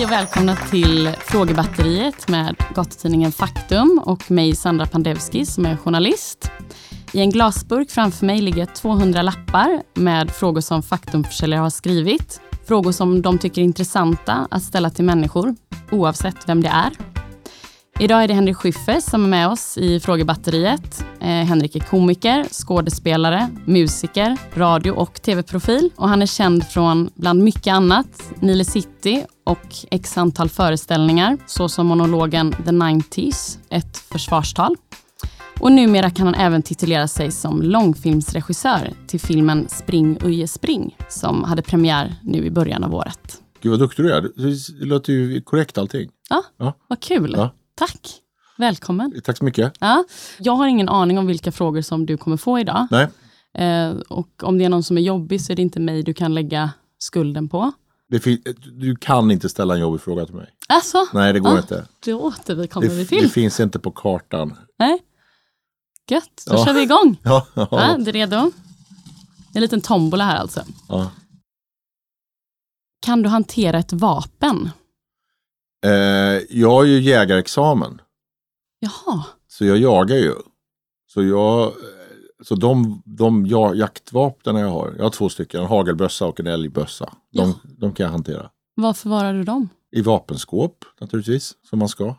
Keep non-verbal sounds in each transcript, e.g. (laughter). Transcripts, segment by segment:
Hej och välkomna till Frågebatteriet med gatutidningen Faktum och mig Sandra Pandevski som är journalist. I en glasburk framför mig ligger 200 lappar med frågor som Faktumförsäljare har skrivit. Frågor som de tycker är intressanta att ställa till människor, oavsett vem det är. Idag är det Henrik Schyffert som är med oss i frågebatteriet. Eh, Henrik är komiker, skådespelare, musiker, radio och tv-profil. Och han är känd från, bland mycket annat, Nile City och x antal föreställningar såsom monologen The 90s, ett försvarstal. Och numera kan han även titulera sig som långfilmsregissör till filmen Spring Uje Spring som hade premiär nu i början av året. Gud vad duktig du är. Det låter ju korrekt allting. Ja, Ja. vad kul. Ja. Tack. Välkommen. Tack så mycket. Ja, jag har ingen aning om vilka frågor som du kommer få idag. Nej, Eh, och om det är någon som är jobbig så är det inte mig du kan lägga skulden på. det du kan inte ställa en jobbig fråga till mig. Alltså, Nej, det går Ja. inte. då återkommer Det, vi det till. finns inte på kartan. Nej. Gött, då Ja. kör vi igång. (laughs) Ja, ja. Ja, är du redo? En liten tombola här alltså. ja. Kan du hantera ett vapen? Eh, jag har ju jägarexamen, Jaha, så jag jagar ju. Så, jag, eh, så de, de ja, jaktvapnen jag har, jag har två stycken, en hagelbössa och en älgbössa. De, Ja. de kan jag hantera. var förvarar du dem? I vapenskåp naturligtvis, som man ska.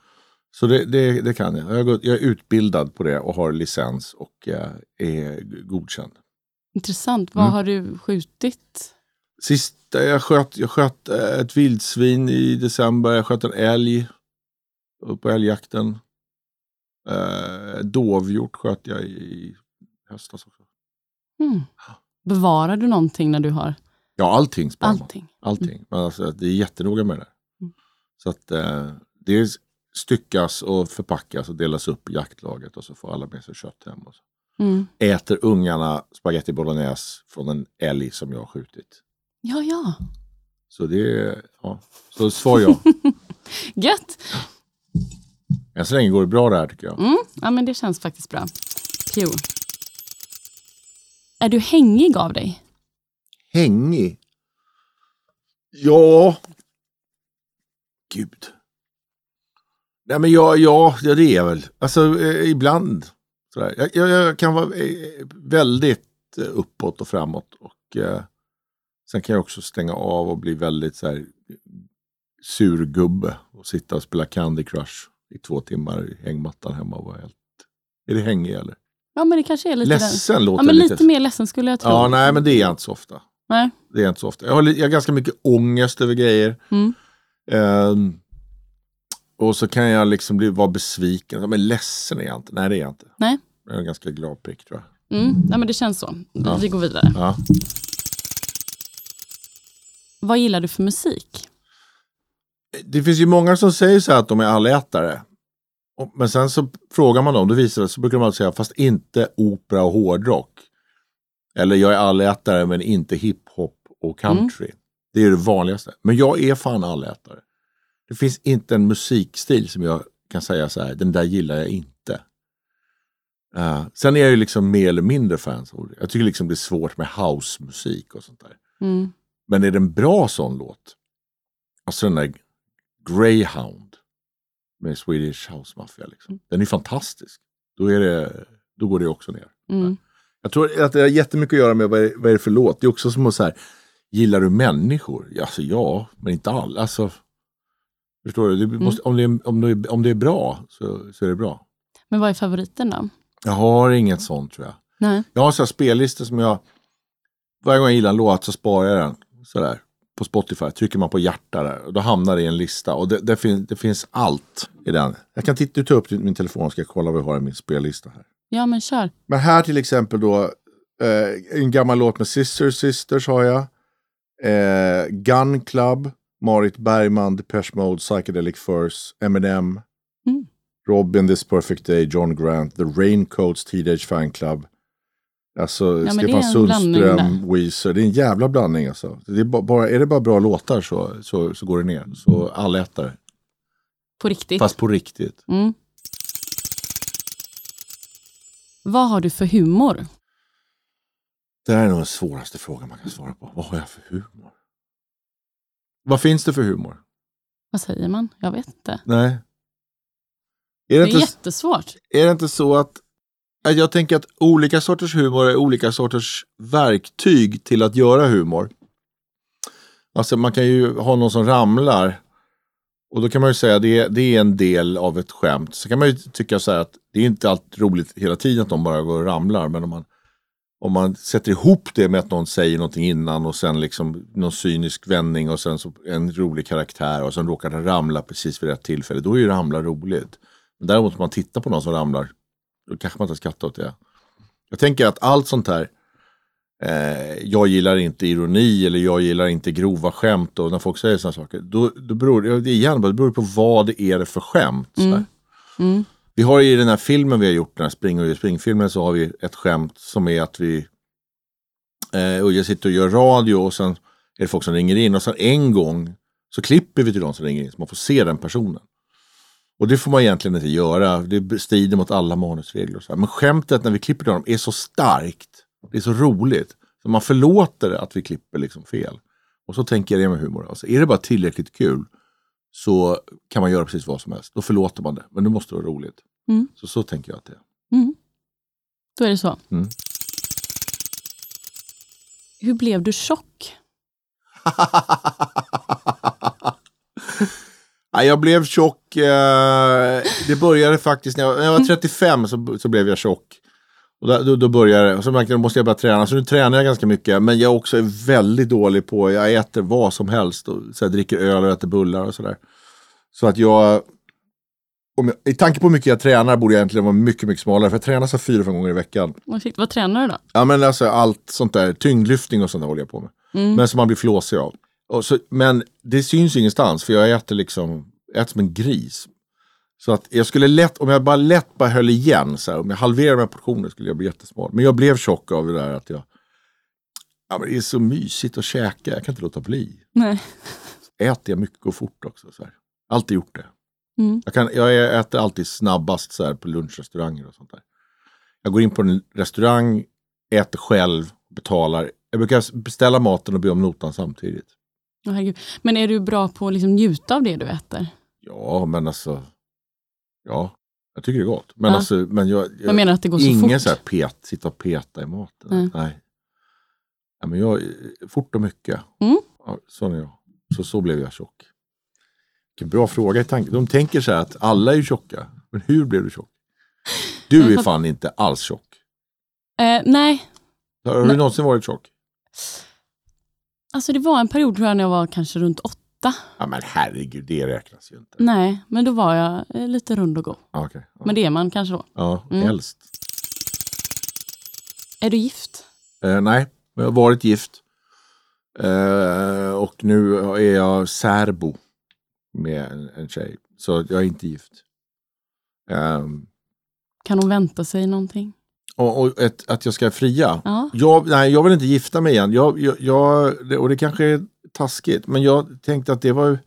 Så det, det, det kan jag. Jag, gått, jag är utbildad på det och har licens och eh, är godkänd. Intressant. Vad Mm. har du skjutit? Sist eh, jag sköt, jag sköt eh, ett vildsvin i december, jag sköt en älg på älgjakten. Eh, dovhjort sköt jag i höstas också. Mm. Bevarar du någonting när du har Ja, allting sparar man. allting? Allting. Men alltså, det är jättenoga med det. Mm. Så att eh, det styckas och förpackas och delas upp i jaktlaget och så får alla med sig kött hem. Och så. Mm. Äter ungarna spaghetti bolognese från en älg som jag har skjutit. Ja, ja. Så det ja. Så svar ja. (laughs) Gött. Än så länge går det bra det här tycker jag. Mm. Ja, men det känns faktiskt bra. Kul. Är du hängig av dig? Hängig? Ja. Gud. Nej men ja, ja, ja det är jag väl. Alltså eh, ibland. Sådär. Jag, jag, jag kan vara eh, väldigt eh, uppåt och framåt. Och eh, sen kan jag också stänga av och bli väldigt så här surgubbe. Och sitta och spela Candy Crush i två timmar i hängmattan hemma och vara helt... Är det hängig eller? Ja, men det kanske är lite... Ledsen låter Ja, men lite. lite mer ledsen skulle jag tro. Ja, nej men det är jag inte så ofta. Nej. Det är inte så ofta. Jag har, jag har ganska mycket ångest över grejer. Mm. Ehm, och så kan jag liksom bli, vara besviken. Men ledsen är jag inte. Nej, det är jag inte. Nej. Jag är en ganska glad prick tror jag. Mm. Nej, men det känns så. Ja. vi går vidare. Ja. Vad gillar du för musik? Det finns ju många som säger så här att de är allätare. Men sen så frågar man dem, då visar det så brukar de alltid säga fast inte opera och hårdrock. Eller jag är allätare men inte hiphop och country. Det är det vanligaste. Men jag är fan allätare. Det finns inte en musikstil som jag kan säga så här, den där gillar jag inte. Eh, sen är jag ju liksom mer eller mindre fans. Jag tycker liksom det är svårt med housemusik och sånt där. Mm. Men är det en bra sån låt? Alltså den där Greyhound med Swedish House Mafia. Liksom. Den är fantastisk. Då, är det, då går det också ner. Mm. Jag tror att det har jättemycket att göra med vad är, vad är det för låt. Det är också som att så här, gillar du människor? Ja, Alltså, ja, men inte alla. Alltså, förstår du? Det måste, om, det är, om, det är, om det är bra så, så är det bra. Men vad är favoriten då? Jag har inget sånt tror jag. Nej. Jag har så här spellistor som jag, varje gång jag gillar en låt så sparar jag den sådär på Spotify. Trycker man på hjärta där och då hamnar det i en lista och det, det, fin, det finns allt i den. Jag kan titta, ta upp min telefon ska jag kolla vad jag har i min spellista här. Ja, men kör. Men här till exempel då, eh, en gammal låt med Sister Sisters har jag. Eh, Gun Club, Marit Bergman, Depeche Mode, Psychedelic Furs, Eminem, Mm. Robin, This Perfect Day, John Grant, The Raincoats, Teenage Fan Club. Alltså är Stefan Sundström, Weezer. Det är en jävla blandning alltså. Det är, ba- bara, är det bara bra låtar så, så, så går det ner. Så allätare. På riktigt. Fast på riktigt. Mm. Vad har du för humor? Det här är nog den svåraste frågan man kan svara på. Vad har jag för humor? Vad finns det för humor? Vad säger man? Jag vet inte. Nej. Är Det det, är inte, jättesvårt. är det inte så att jag tänker att olika sorters humor är olika sorters verktyg till att göra humor. Alltså man kan ju ha någon som ramlar. Och då kan man ju säga att det, det är en del av ett skämt. Så kan man ju tycka så här att det är inte allt roligt hela tiden att de bara går och ramlar. Men om man, om man sätter ihop det med att någon säger någonting innan och sen liksom någon cynisk vändning och sen så en rolig karaktär och sen råkar den ramla precis vid rätt tillfälle. Då är ju ramla roligt. Men däremot om man tittar på någon som ramlar, då kanske man inte skrattar åt det. Jag tänker att allt sånt här, eh, jag gillar inte ironi eller jag gillar inte grova skämt och när folk säger sådana saker, då, då beror det, igen, det beror på vad det är för skämt. här. Mm. Vi har i den här filmen vi har gjort, den här Spring och springfilmen, så har vi ett skämt som är att vi eh, och jag sitter och gör radio och sen är det folk som ringer in och sen en gång så klipper vi till de som ringer in så man får se den personen. Och det får man egentligen inte göra, det strider mot alla manusregler. Och så här. Men skämtet när vi klipper till dem är så starkt, det är så roligt, så man förlåter att vi klipper liksom fel. Och så tänker jag det med humor. Alltså, är det bara tillräckligt kul så kan man göra precis vad som helst. Då förlåter man det, men det måste vara roligt. Mm. Så, så tänker jag att det är. Mm. Då är det så. Mm. Hur blev du tjock? (laughs) Jag blev tjock. Eh, det började faktiskt när jag, när jag var 35 så, så blev jag tjock. Och då, då, då började det. Så märkte jag måste jag börja träna. Så nu tränar jag ganska mycket. Men jag också är väldigt dålig på, jag äter vad som helst. Och, så jag dricker öl och äter bullar och sådär. Så att jag, jag, i tanke på hur mycket jag tränar borde jag egentligen vara mycket, mycket smalare. För jag tränar så fyra, fem gånger i veckan. Vad tränar du då? Ja men alltså allt sånt där, tyngdlyftning och sånt där håller jag på med. Mm. Men som man blir flåsig av. Och så, men det syns ingenstans för jag äter liksom, jag äter som en gris. Så att jag skulle lätt, om jag bara lätt bara höll igen, så här, om jag halverade mina portioner skulle jag bli jättesmal. Men jag blev tjock av det där att jag, ja men det är så mysigt att käka, jag kan inte låta bli. Nej. Äter jag mycket och fort också. Så här. Alltid gjort det. Mm. Jag, kan, jag äter alltid snabbast så här, på lunchrestauranger och sånt där. Jag går in på en restaurang, äter själv, betalar. Jag brukar beställa maten och be om notan samtidigt. Herregud. Men är du bra på att liksom njuta av det du äter? Ja, men alltså. Ja, jag tycker det är gott. Men Ja. alltså, men jag, jag Jag menar att det går så ingen fort. så här pet, sitta och peta i maten. Nej. Nej. Ja, men jag, fort och mycket. Mm. Ja, sån är jag. Så, så blev jag tjock. Vilken bra fråga i tanken. De tänker så här att alla är tjocka. Men hur blev du tjock? Du är (laughs) fan inte alls tjock. Eh, nej, Har du Nej. någonsin varit tjock? Alltså det var en period tror jag när jag var kanske runt åtta. Ja men herregud, det räknas ju inte. Nej, men då var jag eh, lite rund och god. Ja, okej. ja. Men det är man kanske då. ja Mm. helst. Är du gift? Eh, nej, jag har varit gift. Eh, och nu är jag särbo med en, en tjej. Så jag är inte gift. Ehm, Kan hon vänta sig någonting? Och och ett, att jag ska fria. Ja. Jag, nej, jag vill inte gifta mig igen. Jag, jag, jag, och det kanske är taskigt, men jag tänkte att det var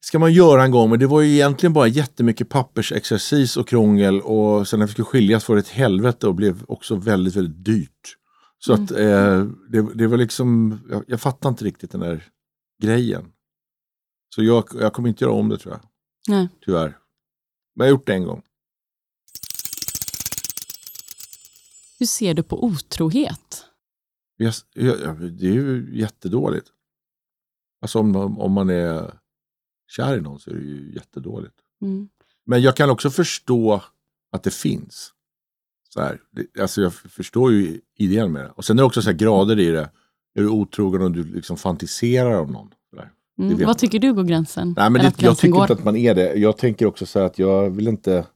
ska man göra en gång, men det var ju egentligen bara jättemycket pappersexercis och krångel och sen när vi skulle skiljas var det ett helvete och blev också väldigt, väldigt dyrt. Så att eh, det, det var liksom, jag, jag fattar inte riktigt den där grejen. Så jag, jag kommer inte göra om det tror jag, Nej. tyvärr. Men jag har gjort det en gång. Hur ser du på otrohet? Jag, jag, det är ju jättedåligt. Alltså om, om man är kär i någon så är det ju jättedåligt. Mm. Men jag kan också förstå att det finns. Så här, det, alltså jag förstår ju idén med det. Och sen är det också så grader i det. Är du otrogen och du liksom fantiserar om någon? Mm. Vad tycker du går gränsen? Nej, men det, jag tycker går? inte att man är det. Jag tänker också så här att jag vill inte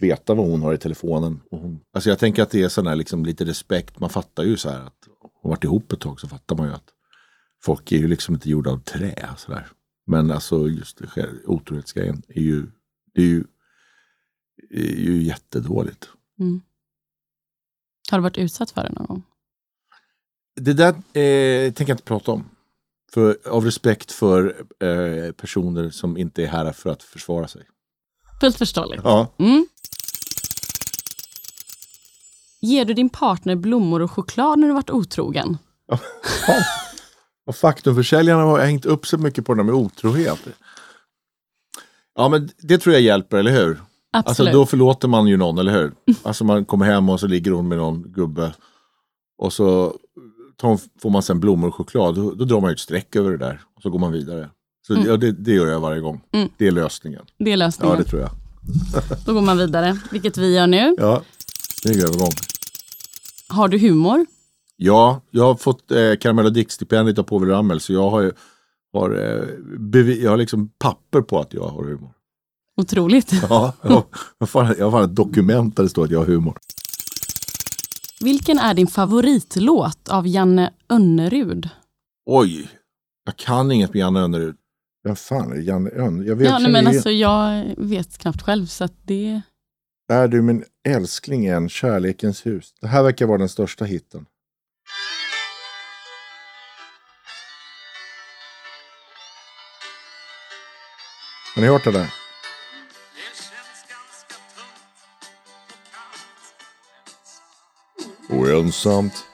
veta vad hon har i telefonen. Och hon, alltså jag tänker att det är sån här liksom lite respekt. Man fattar ju så här att hon varit ihop ett tag så fattar man ju att folk är ju liksom inte gjorda av trä. Så där. Men alltså just det, otrohetsgrejen är ju, det är ju, är ju jättedåligt. Mm. Har du varit utsatt för det någon gång? Det där eh, tänker jag inte prata om. För, av respekt för eh, personer som inte är här för att försvara sig. Fullt förståeligt. Ja. Mm. Ger du din partner blommor och choklad när du varit otrogen? Och faktumförsäljarna har hängt upp sig mycket på det med otrohet. Ja men det tror jag hjälper, eller hur? Alltså Absolut. då förlåter man ju någon, eller hur? Alltså man kommer hem och så ligger hon med någon gubbe. Och så hon, får man sen blommor och choklad. Då, då drar man ju ett streck över det där. Och så går man vidare. Så ja, det, det gör jag varje gång. Mm. Det är lösningen. det är lösningen. Ja, det tror jag. Då går man vidare, vilket vi gör nu. Ja, snygg övergång. Har du humor? Ja, jag har fått eh, och Dick-stipendiet av Povel Ramel. Så jag har, ju- har, eh, jag har liksom papper på att jag har humor. Otroligt. Ja, jag, har- jag, har fan, jag har ett dokument där det står att jag har humor. Vilken är din favoritlåt av Janne Önnerud? Oj, jag kan inget med Janne Önnerud. Vem fan är Janne Önnerud? Jag vet Ja, nej, men alltså, jag vet knappt själv, så att det... Är du min älskling än, kärlekens hus. Det här verkar vara den största hitten. Har ni hört det där? Och ensamt.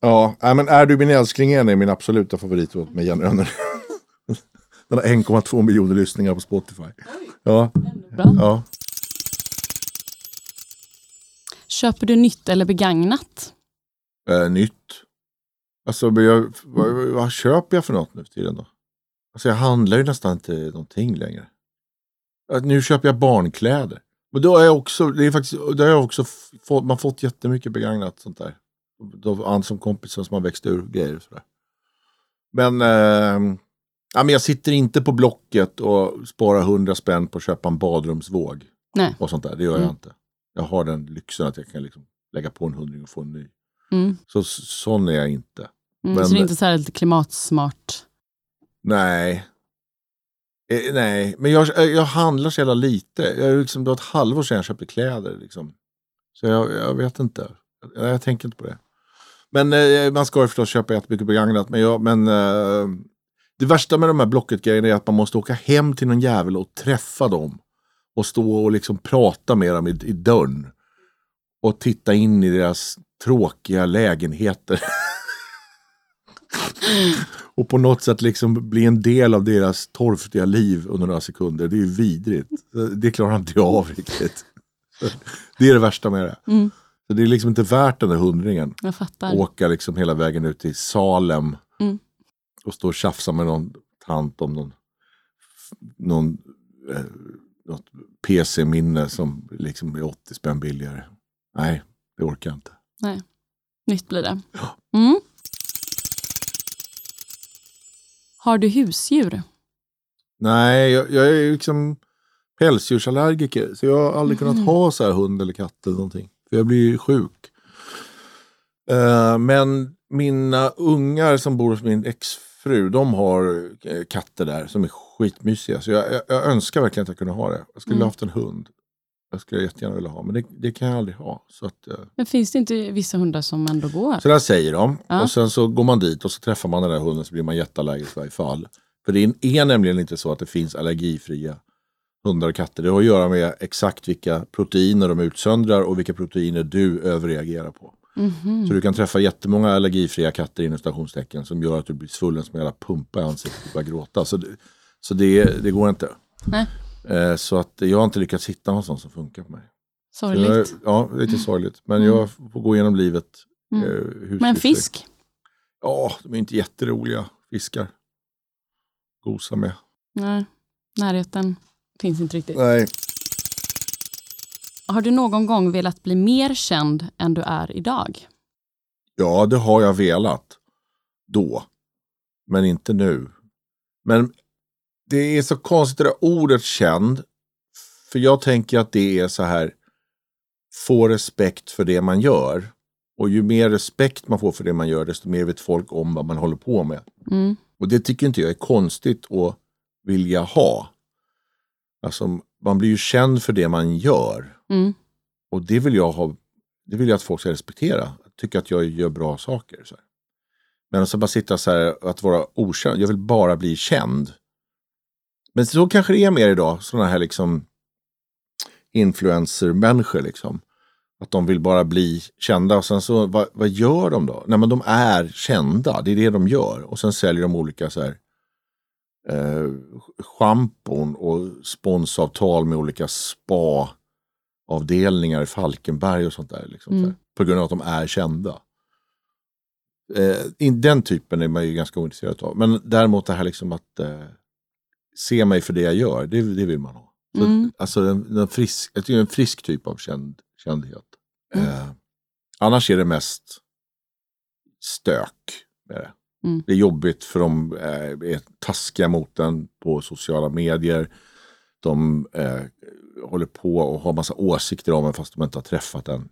Ja, men Är du min älskling än är min absoluta favoritlåt med Janne Önnerud. (laughs) Den har 1,2 miljoner lyssningar på Spotify. Ja, ja. Köper du nytt eller begagnat? eh, nytt. Alltså, jag, vad, vad köper jag för något nu för tiden då? Alltså jag handlar ju nästan inte någonting längre. Att Nu köper jag barnkläder. Men då är jag också, det är faktiskt, då har jag också fått, man fått jättemycket begagnat sånt där. Då, som kompisar som har växt ur grejer och sådär. Men, eh, ja, men jag sitter inte på Blocket och sparar 100 spänn på att köpa en badrumsvåg. Nej. Och sånt där, det gör jag Mm. inte. Jag har den lyxen att jag kan liksom lägga på en hundring och få en ny. Mm. Så sån är jag inte. Mm, Men- så det är inte så här lite klimatsmart? Nej. Eh, nej, men jag, eh, jag handlar så jävla lite. Jag, är liksom, det var ett halvår sedan jag köpte kläder. Liksom. Så jag, jag vet inte. Jag, jag tänker inte på det. Men eh, man ska ju förstås köpa jättemycket begagnat. Men, jag, men eh, det värsta med de här Blocket-grejerna är att man måste åka hem till någon jävel och träffa dem. Och stå och liksom prata med dem i, i dörren. Och titta in i deras tråkiga lägenheter. (laughs) och på något sätt liksom bli en del av deras torftiga liv under några sekunder. Det är ju vidrigt. Det klarar inte jag av riktigt. Det är det värsta med det. Mm. Så det är liksom inte värt den där hundringen. Jag fattar. Åka liksom hela vägen ut till Salem Mm. och stå och tjafsa med någon tant om någon, någon eh, något PC-minne som liksom är 80 spänn billigare. Nej, det orkar jag inte. Nytt blir det. Mm. Har du husdjur? Nej, jag, jag är liksom pälsdjursallergiker. Så jag har aldrig kunnat Mhm. ha så här hund eller katt eller någonting. För jag blir sjuk. Eh, men mina ungar som bor hos min exfru, de har eh, katter där som är skitmysiga. Så jag, jag, jag önskar verkligen att jag kunde ha det. Jag skulle Mm. ha haft en hund. Jag skulle jättegärna vilja ha, men det, det kan jag aldrig ha. Så, att, eh, Men finns det inte vissa hundar som ändå går? så där säger de. Ja. Och sen så går man dit och så träffar man den där hunden så blir man jätteallergisk i varje fall. För det är nämligen inte så att det finns allergifria hundar och katter. Det har att göra med exakt vilka proteiner de utsöndrar och vilka proteiner du överreagerar på. Mhm. Så du kan träffa jättemånga allergifria katter inom stationstecken som gör att du blir svullen som en jävla pumpa i ansiktet och börjar gråta. Så, det, så det, det går inte. Nej. Eh, så att jag har inte lyckats hitta någon sån som funkar på mig. Så jag, Sorgligt. ja, lite sorgligt. Men Mm. jag får gå igenom livet. Mm. Eh, husdjursligt. Men fisk? Ja, de är inte jätteroliga fiskar. Gosa med. Nej, närheten finns inte riktigt. Nej. Har du någon gång velat bli mer känd än du är idag? Ja, det har jag velat. Då. Men inte nu. Men det är så konstigt det där ordet känd. För jag tänker att det är så här. Få respekt för det man gör. Och ju mer respekt man får för det man gör, desto mer vet folk om vad man håller på med. Mm. Och det tycker inte jag är konstigt att vilja ha. Alltså, man blir ju känd för det man gör. Mm. Och det vill jag ha, det vill jag att folk ska respektera. Tycka att jag gör bra saker. Så här. Men att bara sitta så här, att vara okänd. Jag vill bara bli känd. Men så kanske det är mer idag, sådana här liksom influencer-människor liksom. Att de vill bara bli kända och sen så, vad, vad gör de då? Nej men de är kända, det är det de gör. Och sen säljer de olika så här eh, schampon och sponsavtal med olika spa-avdelningar i Falkenberg och sånt där. Liksom, Mm. så här, på grund av att de är kända. Eh, in- den typen är man ju ganska ointresserad av. Men däremot det här liksom att eh, se mig för det jag gör, det, det vill man ha. Så, Mm. Alltså en, en, frisk, jag tycker en frisk typ av känd, kändhet. Mm. Eh, annars är det mest stök med det. Mm. Det är jobbigt för de eh, är taskiga mot den på sociala medier. De eh, håller på och har massa åsikter om en fast de inte har träffat den.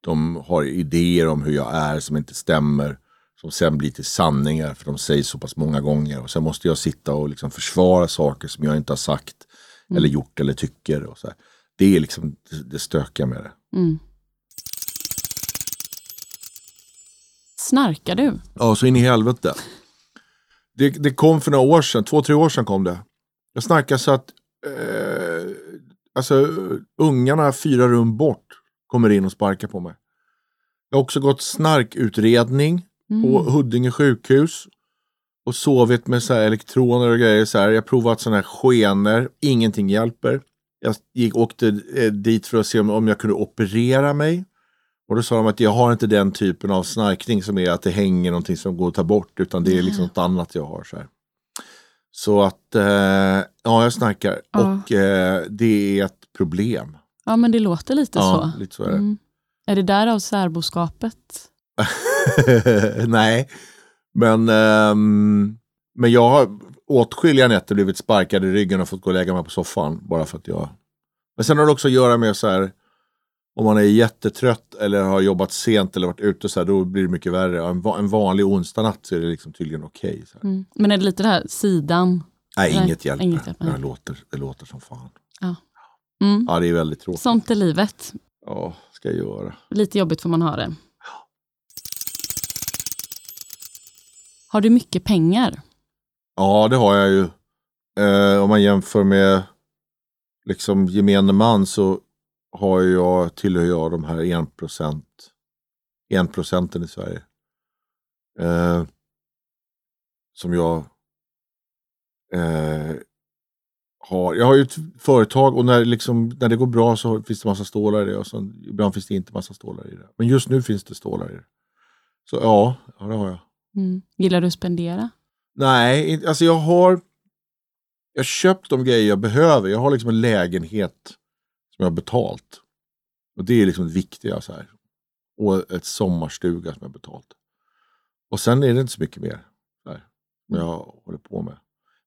De har idéer om hur jag är som inte stämmer. Som sen blir till sanningar för de sägs så pass många gånger. Och sen måste jag sitta och liksom försvara saker som jag inte har sagt. Mm. Eller gjort eller tycker. Och så här. Det är liksom det, stökiga med det. Mm. Snarkar du? Ja, så in i helvete. Det, det kom för några år sedan, två, tre år sedan kom det. Jag snackade så att eh, alltså, ungarna fyra rum bort kommer in och sparkar på mig. Jag har också gått snarkutredning på Mm. Huddinge sjukhus. Och sovit med så här elektroner och grejer. Så här. Jag provat sådana här skenor, ingenting hjälper. Jag gick, åkte eh, dit för att se om, om jag kunde operera mig. Och då sa de att jag har inte den typen av snarkning som är att det hänger någonting som går att ta bort. Utan det är liksom något annat jag har. Så, här. så att, eh, ja jag snarkar. Ja. Och eh, det är ett problem. Ja, men det låter lite Ja, så. lite så är det. Mm. Är det därav särboskapet? (laughs) (laughs) Nej, men, ehm, men jag har åtskilliga nätter blivit sparkad i ryggen och fått gå och lägga mig på soffan. Bara för att jag... Men sen har det också att göra med så här om man är jättetrött eller har jobbat sent eller varit ute så här, då blir det mycket värre. En, va- en vanlig onsdagnatt så är det liksom tydligen okej. här. Mm. Men är det lite det här sidan? Nej, Nej, inget hjälper. inget hjälper. Det, låter, det låter som fan. Mm. Ja, det är väldigt tråkigt. Sånt är livet. Ja, ska jag göra. Lite jobbigt får man ha det. Har du mycket pengar? Ja, det har jag ju. Eh, om man jämför med liksom gemene man så har jag, tillhör jag de här 1 procent, 1 procenten i Sverige. Eh, som jag eh, har. Jag har ju ett företag och när, liksom, när det går bra så finns det massa stålar i det och sen, ibland finns det inte massa stålar i det. Men just nu finns det stålar i det. Så ja, ja det har jag. Mm. Gillar du att spendera? Nej, alltså jag har jag har köpt de grejer jag behöver. Jag har liksom en lägenhet som jag har betalt. Och det är liksom det viktiga. Så här. Och ett sommarstuga som jag har betalt. Och sen är det inte så mycket mer. Som jag håller på med.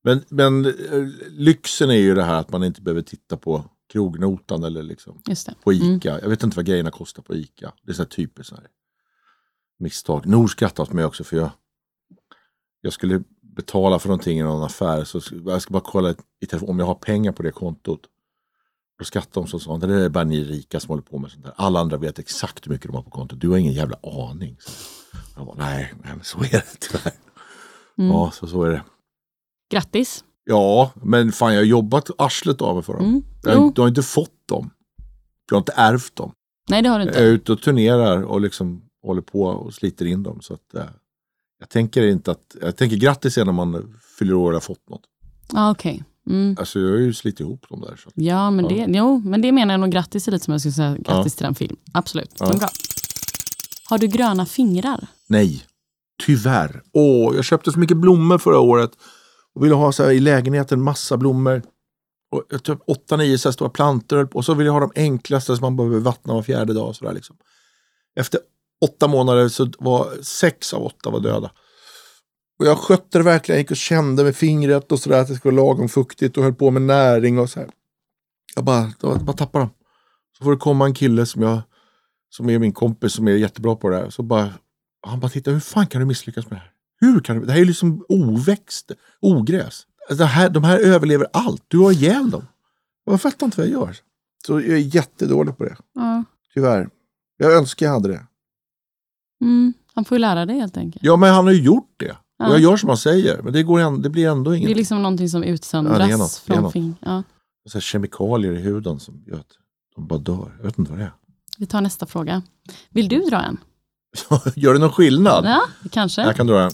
Men, men eh, lyxen är ju det här att man inte behöver titta på krognotan eller liksom på Mm. Ica. Jag vet inte vad grejerna kostar på Ica. Det är så här typiskt så här misstag. Nor skrattar åt mig också för jag, jag skulle betala för någonting i någon affär. Så jag ska bara kolla i telefon om jag har pengar på det kontot. Då skrattar de så sa det är bara ni rika som håller på med sånt där. Alla andra vet exakt hur mycket de har på kontot. Du har ingen jävla aning. Så jag bara, nej, nej, men så är det tyvärr. Mm. Ja, så, så är det. Grattis! Ja, men fan jag har jobbat arslet av mig för dem. Mm. Jag, du har inte fått dem. Du har inte ärvt dem. Nej, det har du Jag är inte. ute och turnerar och liksom håller på och sliter in dem. Så att, eh, jag tänker inte att, jag tänker grattis när man fyller år och har fått något. Ja, okej. Mm. Alltså jag har ju slitit ihop dem där. Så. Ja, men Ja. det, jo, men det menar jag nog. Grattis är lite som jag skulle säga grattis till den film. Absolut. Ja. Bra. Har du gröna fingrar? Nej, tyvärr. Åh, jag köpte så mycket blommor förra året. Och ville ha så här, i lägenheten massa blommor. Och jag typ 8-9 så här stora plantor. Och så ville jag ha de enklaste som man behöver vattna var fjärde dag. Så där, liksom. Efter åtta månader så var sex av åtta var döda. Och jag skötte det verkligen. Jag gick och kände med fingret och sådär att det skulle vara lagom fuktigt och höll på med näring och så här. Jag bara, jag bara tappade dem. Så får det komma en kille som jag som är min kompis som är jättebra på det här. Så bara, han bara tittar, hur fan kan du misslyckas med det här? Hur kan du? Det här är liksom oväxt, ogräs. Alltså, Det här, de här överlever allt. Du har ihjäl dem. Jag fattar inte vad jag gör. Så jag är jättedålig på det. Ja. Tyvärr. Jag önskar jag hade det. Mm. Han får ju lära dig helt enkelt. Ja, men han har ju gjort det. Ja. Och jag gör som han säger. Men det, går ändå, det blir ändå Det är inget. liksom någonting som utsöndras Ja, det är något, det är från något. fing- ja. Så kemikalier i huden som gör att de bara dör. Jag vet inte vad det är. Vi tar nästa fråga. Vill du dra en? (laughs) Gör det någon skillnad? Ja, kanske. Jag kan dra en.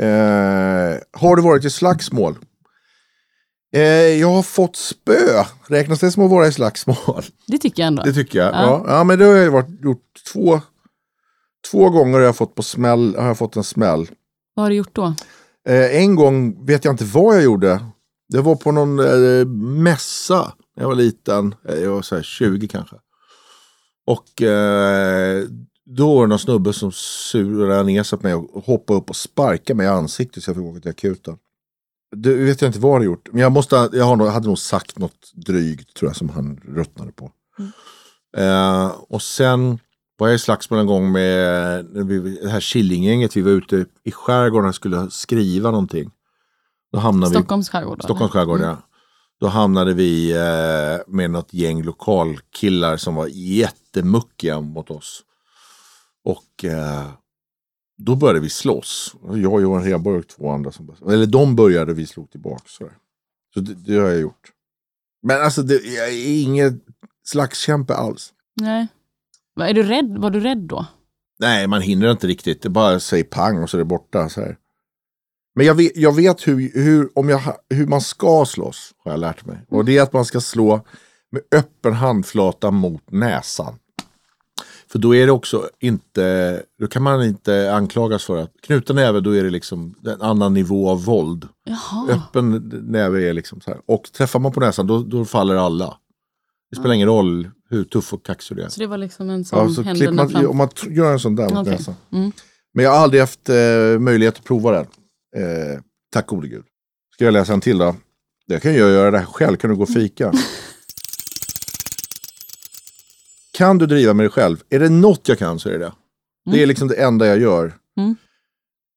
Eh, har du varit i slagsmål? Eh, jag har fått spö. Räknas det som att vara i slagsmål? Det tycker jag ändå. Det tycker jag. Ja. Ja. Ja, men det har jag varit, gjort två, två gånger har jag fått på smäll, har jag fått en smäll. Vad har du gjort då? Eh, en gång vet jag inte vad jag gjorde. Det var på någon eh, mässa när jag var liten. Eh, Jag var så här 20 kanske. Och eh, då var det någon snubbe som surade ner sig på mig och hoppade upp och sparkade mig i ansiktet så jag fick åka till akuten. Det vet jag inte vad hade gjort. Men jag, måste, jag har hade nog sagt något drygt tror jag som han ruttnade på. Eh, och sen var jag i slagsmål en gång med vi, det här Killinggänget. Vi var ute i skärgården och skulle skriva någonting. Då hamnade vi, Stockholms skärgård? då, Stockholms skärgård, ja. Då hamnade vi eh, med något gäng lokalkillar som var jättemuckiga mot oss. Och eh, då började vi slåss. Jag Johan Rheborg och två andra. Som, eller de började och vi slog tillbaka. Så, så det, det har jag gjort. Men alltså, det, jag är ingen slagskämpe alls. Nej. Är du rädd? Var du rädd då? Nej, man hinner inte riktigt. Det bara säger pang och så är det borta. Så här. Men jag vet, jag vet hur, hur, om jag, hur man ska slåss, har jag lärt mig. Och det är att man ska slå med öppen handflata mot näsan. För då är det också inte, då kan man inte anklagas för att knuten näve, då är det liksom en annan nivå av våld. Jaha. Öppen näve är liksom så här. Och träffar man på näsan, då, då faller alla. Det spelar ingen roll hur tuff och kaxig du är. Så det var liksom en sån Ja, så händerna man, fram? om man gör en sån där mot Okej. näsan. Mm. Men jag har aldrig haft eh, möjlighet att prova den. Eh, tack gode gud. Ska jag läsa en till då? Det kan jag göra det här själv. Kan du gå och fika? (laughs) kan du driva med dig själv? Är det något jag kan så är det det. Det är liksom det enda jag gör. Mm.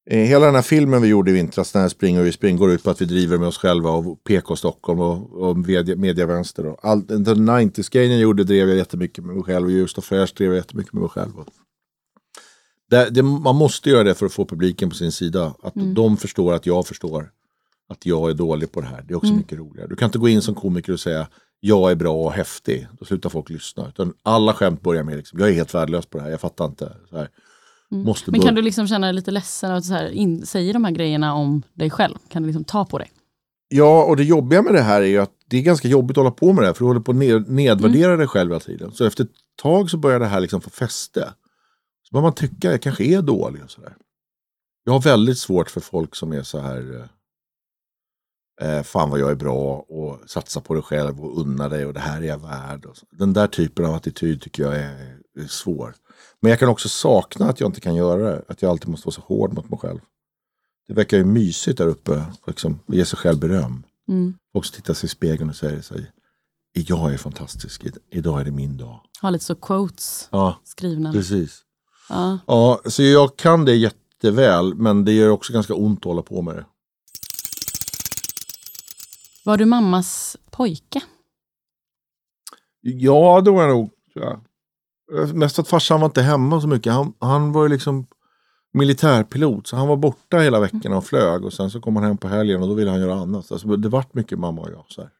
Eh, hela den här filmen vi gjorde i vintras, den här Spring och vi spring, går ut på att vi driver med oss själva och PK Stockholm och, och media, mediavänster. Och allt, den 90s-grejen jag gjorde drev jag jättemycket med mig själv och just och fräscht drev jag jättemycket med mig själv. Det, det, man måste göra det för att få publiken på sin sida. Att de förstår att jag förstår att jag är dålig på det här. Det är också mycket roligare. Du kan inte gå in som komiker och säga jag är bra och häftig. Då slutar folk lyssna. Utan alla skämt börjar med liksom, jag är helt värdelös på det här, jag fattar inte. Måste Men kan du liksom känna dig lite ledsen att så här, in, säger de här grejerna om dig själv? Kan du liksom ta på dig? Ja, och det jobbiga med det här är ju att det är ganska jobbigt att hålla på med det här. För du håller på att ned, nedvärdera dig själv hela tiden. Så efter ett tag så börjar det här liksom få fäste. Så börjar man tycka att jag kanske är dålig och sådär. Jag har väldigt svårt för folk som är så här. Eh, fan vad jag är bra och satsa på dig själv och unna dig och det här är jag värd. Och så. Den där typen av attityd tycker jag är, är svår. Men jag kan också sakna att jag inte kan göra det. Att jag alltid måste vara så hård mot mig själv. Det verkar ju mysigt där uppe. Liksom, ge sig själv beröm. Mm. Folk som tittar sig i spegeln och säger sig, jag är fantastisk, idag är det min dag. Ha lite så quotes Ja, skrivna. precis. Ja. Ja, så jag kan det jätteväl, men det gör också ganska ont att hålla på med det. Var du mammas pojke? Ja, det var jag nog. jag. Eh, Mest att farsan var inte hemma så mycket. Han, han var ju liksom militärpilot, så han var borta hela veckorna och flög. Och sen så kom han hem på helgen och då ville han göra annat. Alltså, det vart mycket mamma och jag. Så här.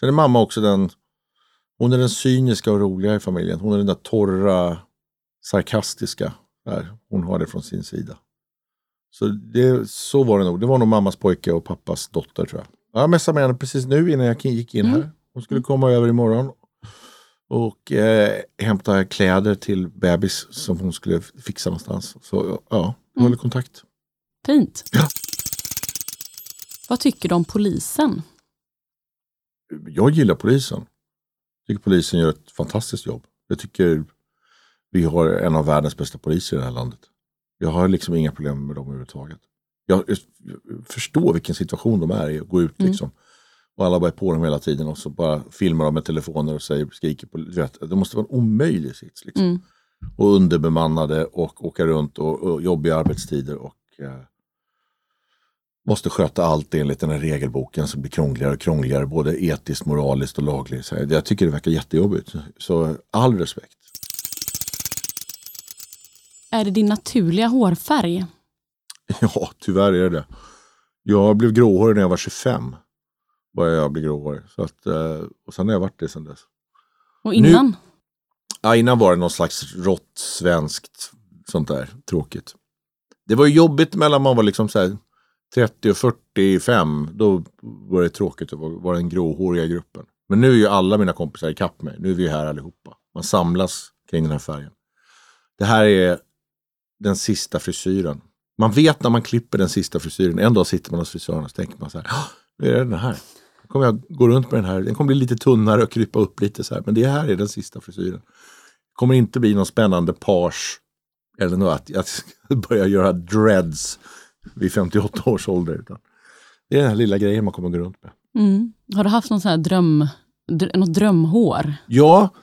Sen är mamma också den, hon är den cyniska och roliga i familjen. Hon är den där torra, sarkastiska. Där. Hon har det från sin sida. Så, det, så var det nog. Det var nog mammas pojke och pappas dotter tror jag. Jag messade med henne precis nu innan jag gick in här. Hon skulle komma över imorgon och eh, hämta kläder till bebis som hon skulle fixa någonstans. Så ja, vi håller kontakt. Fint. Ja. Vad tycker du om polisen? Jag gillar polisen. Jag tycker polisen gör ett fantastiskt jobb. Jag tycker vi har en av världens bästa poliser i det här landet. Jag har liksom inga problem med dem överhuvudtaget. Jag, jag förstår vilken situation de är i att gå ut liksom. Och alla bara är på dem hela tiden och så bara filmar de med telefoner och säger, skriker på, vet, det måste vara en omöjlig sits. Liksom. Mm. Och underbemannade och åka runt och, och jobbiga arbetstider och eh, måste sköta allt enligt den här regelboken som blir krångligare och krångligare, både etiskt, moraliskt och lagligt. Jag tycker det verkar jättejobbigt. Så all respekt. Är det din naturliga hårfärg? (laughs) Ja, tyvärr är det det. Jag blev gråhårig när jag var 25. började jag bli gråhårig. Så att, eh, och sen har jag varit det sen dess. Och innan? Nu, ja, innan var det någon slags rått svenskt sånt där tråkigt. Det var jobbigt mellan man var liksom så här 30 och 45. Då var det tråkigt att vara den gråhåriga gruppen. Men nu är ju alla mina kompisar ikapp mig. Nu är vi här allihopa. Man samlas kring den här färgen. Det här är den sista frisyren. Man vet när man klipper den sista frisyren. En dag sitter man hos frisören och så tänker man så här. Nu är det den här. Nu kommer jag gå runt med den här. Den kommer bli lite tunnare och krypa upp lite så här. Men det här är den sista frisyren. Det kommer inte bli någon spännande page. Eller något att jag (laughs) börjar göra dreads vid 58 års ålder. Utan det är den här lilla grejen man kommer gå runt med. Mm. Har du haft någon sån här dröm, dr något drömhår? Ja,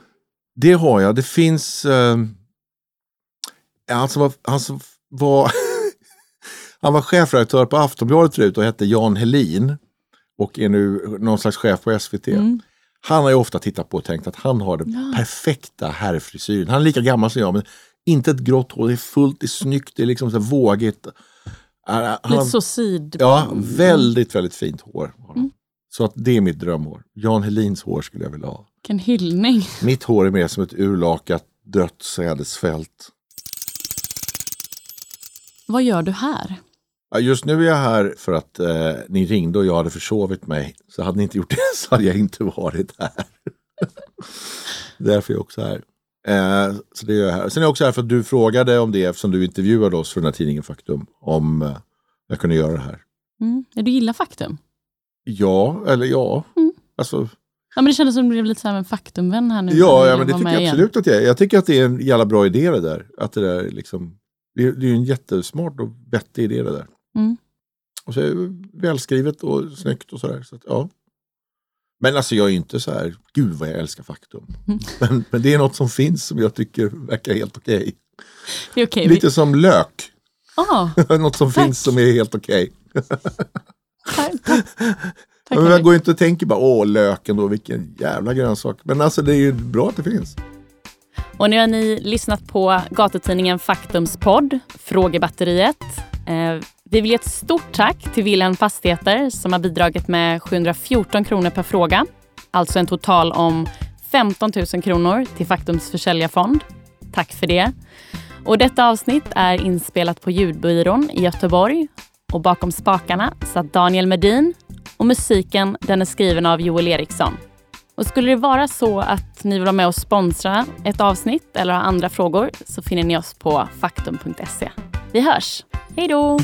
det har jag. Det finns... Eh, han som var, han som var, han var chefredaktör på Aftonbladet förut och hette Jan Helin och är nu någon slags chef på SVT. Mm. Han har ju ofta tittat på och tänkt att han har den ja. perfekta herrfrisyren. Han är lika gammal som jag men inte ett grått hår, det är fullt, det är snyggt, det är liksom så vågigt. Han, Lite så sid. Ja, väldigt, väldigt fint hår. Mm. Så att det är mitt drömhår. Jan Helins hår skulle jag vilja ha. Vilken hyllning. Mitt hår är mer som ett urlakat dött sädesfält. Vad gör du här? Just nu är jag här för att eh, ni ringde och jag hade försovit mig. Så hade ni inte gjort det (laughs) så hade jag inte varit här. (laughs) Därför är jag också här. Eh, så det är jag här. Sen är jag också här för att du frågade om det eftersom du intervjuade oss för den här tidningen Faktum. Om eh, jag kunde göra det här. Mm. Du gillar Faktum? Ja, eller ja. Mm. Alltså, Ja, men det kändes som du blev lite så här en faktumvän här nu. Ja, ja men det tycker jag absolut igen. att jag är. Jag tycker att det är en jävla bra idé det där. Att det där liksom, det, det är en jättesmart och vettig idé det där. Mm. Och så är det välskrivet och snyggt och sådär. Så ja. Men alltså jag är inte så här, gud vad jag älskar faktum. Mm. (laughs) Men, men, det är något som finns som jag tycker verkar helt okej. Okay. okay. Lite som lök. Ah, (laughs) något som tack. finns som är helt okej. (laughs) Okay. men man går inte och tänker bara, åh löken då, vilken jävla grönsak. Men alltså det är ju bra att det finns. Och nu har ni lyssnat på gatutidningen Faktums podd Frågebatteriet. Eh, vi vill ge ett stort tack till Wilhelm Fastigheter som har bidragit med 714 kronor per fråga. Alltså en total om 15 000 kronor till Faktums försäljarfond. Tack för det. Och detta avsnitt är inspelat på Ljudbyrån i Göteborg. Och bakom spakarna satt Daniel Medin och musiken den är skriven av Joel Eriksson. Och skulle det vara så att ni vill vara med och sponsra ett avsnitt eller ha andra frågor så finner ni oss på faktum.se. Vi hörs! Hej då!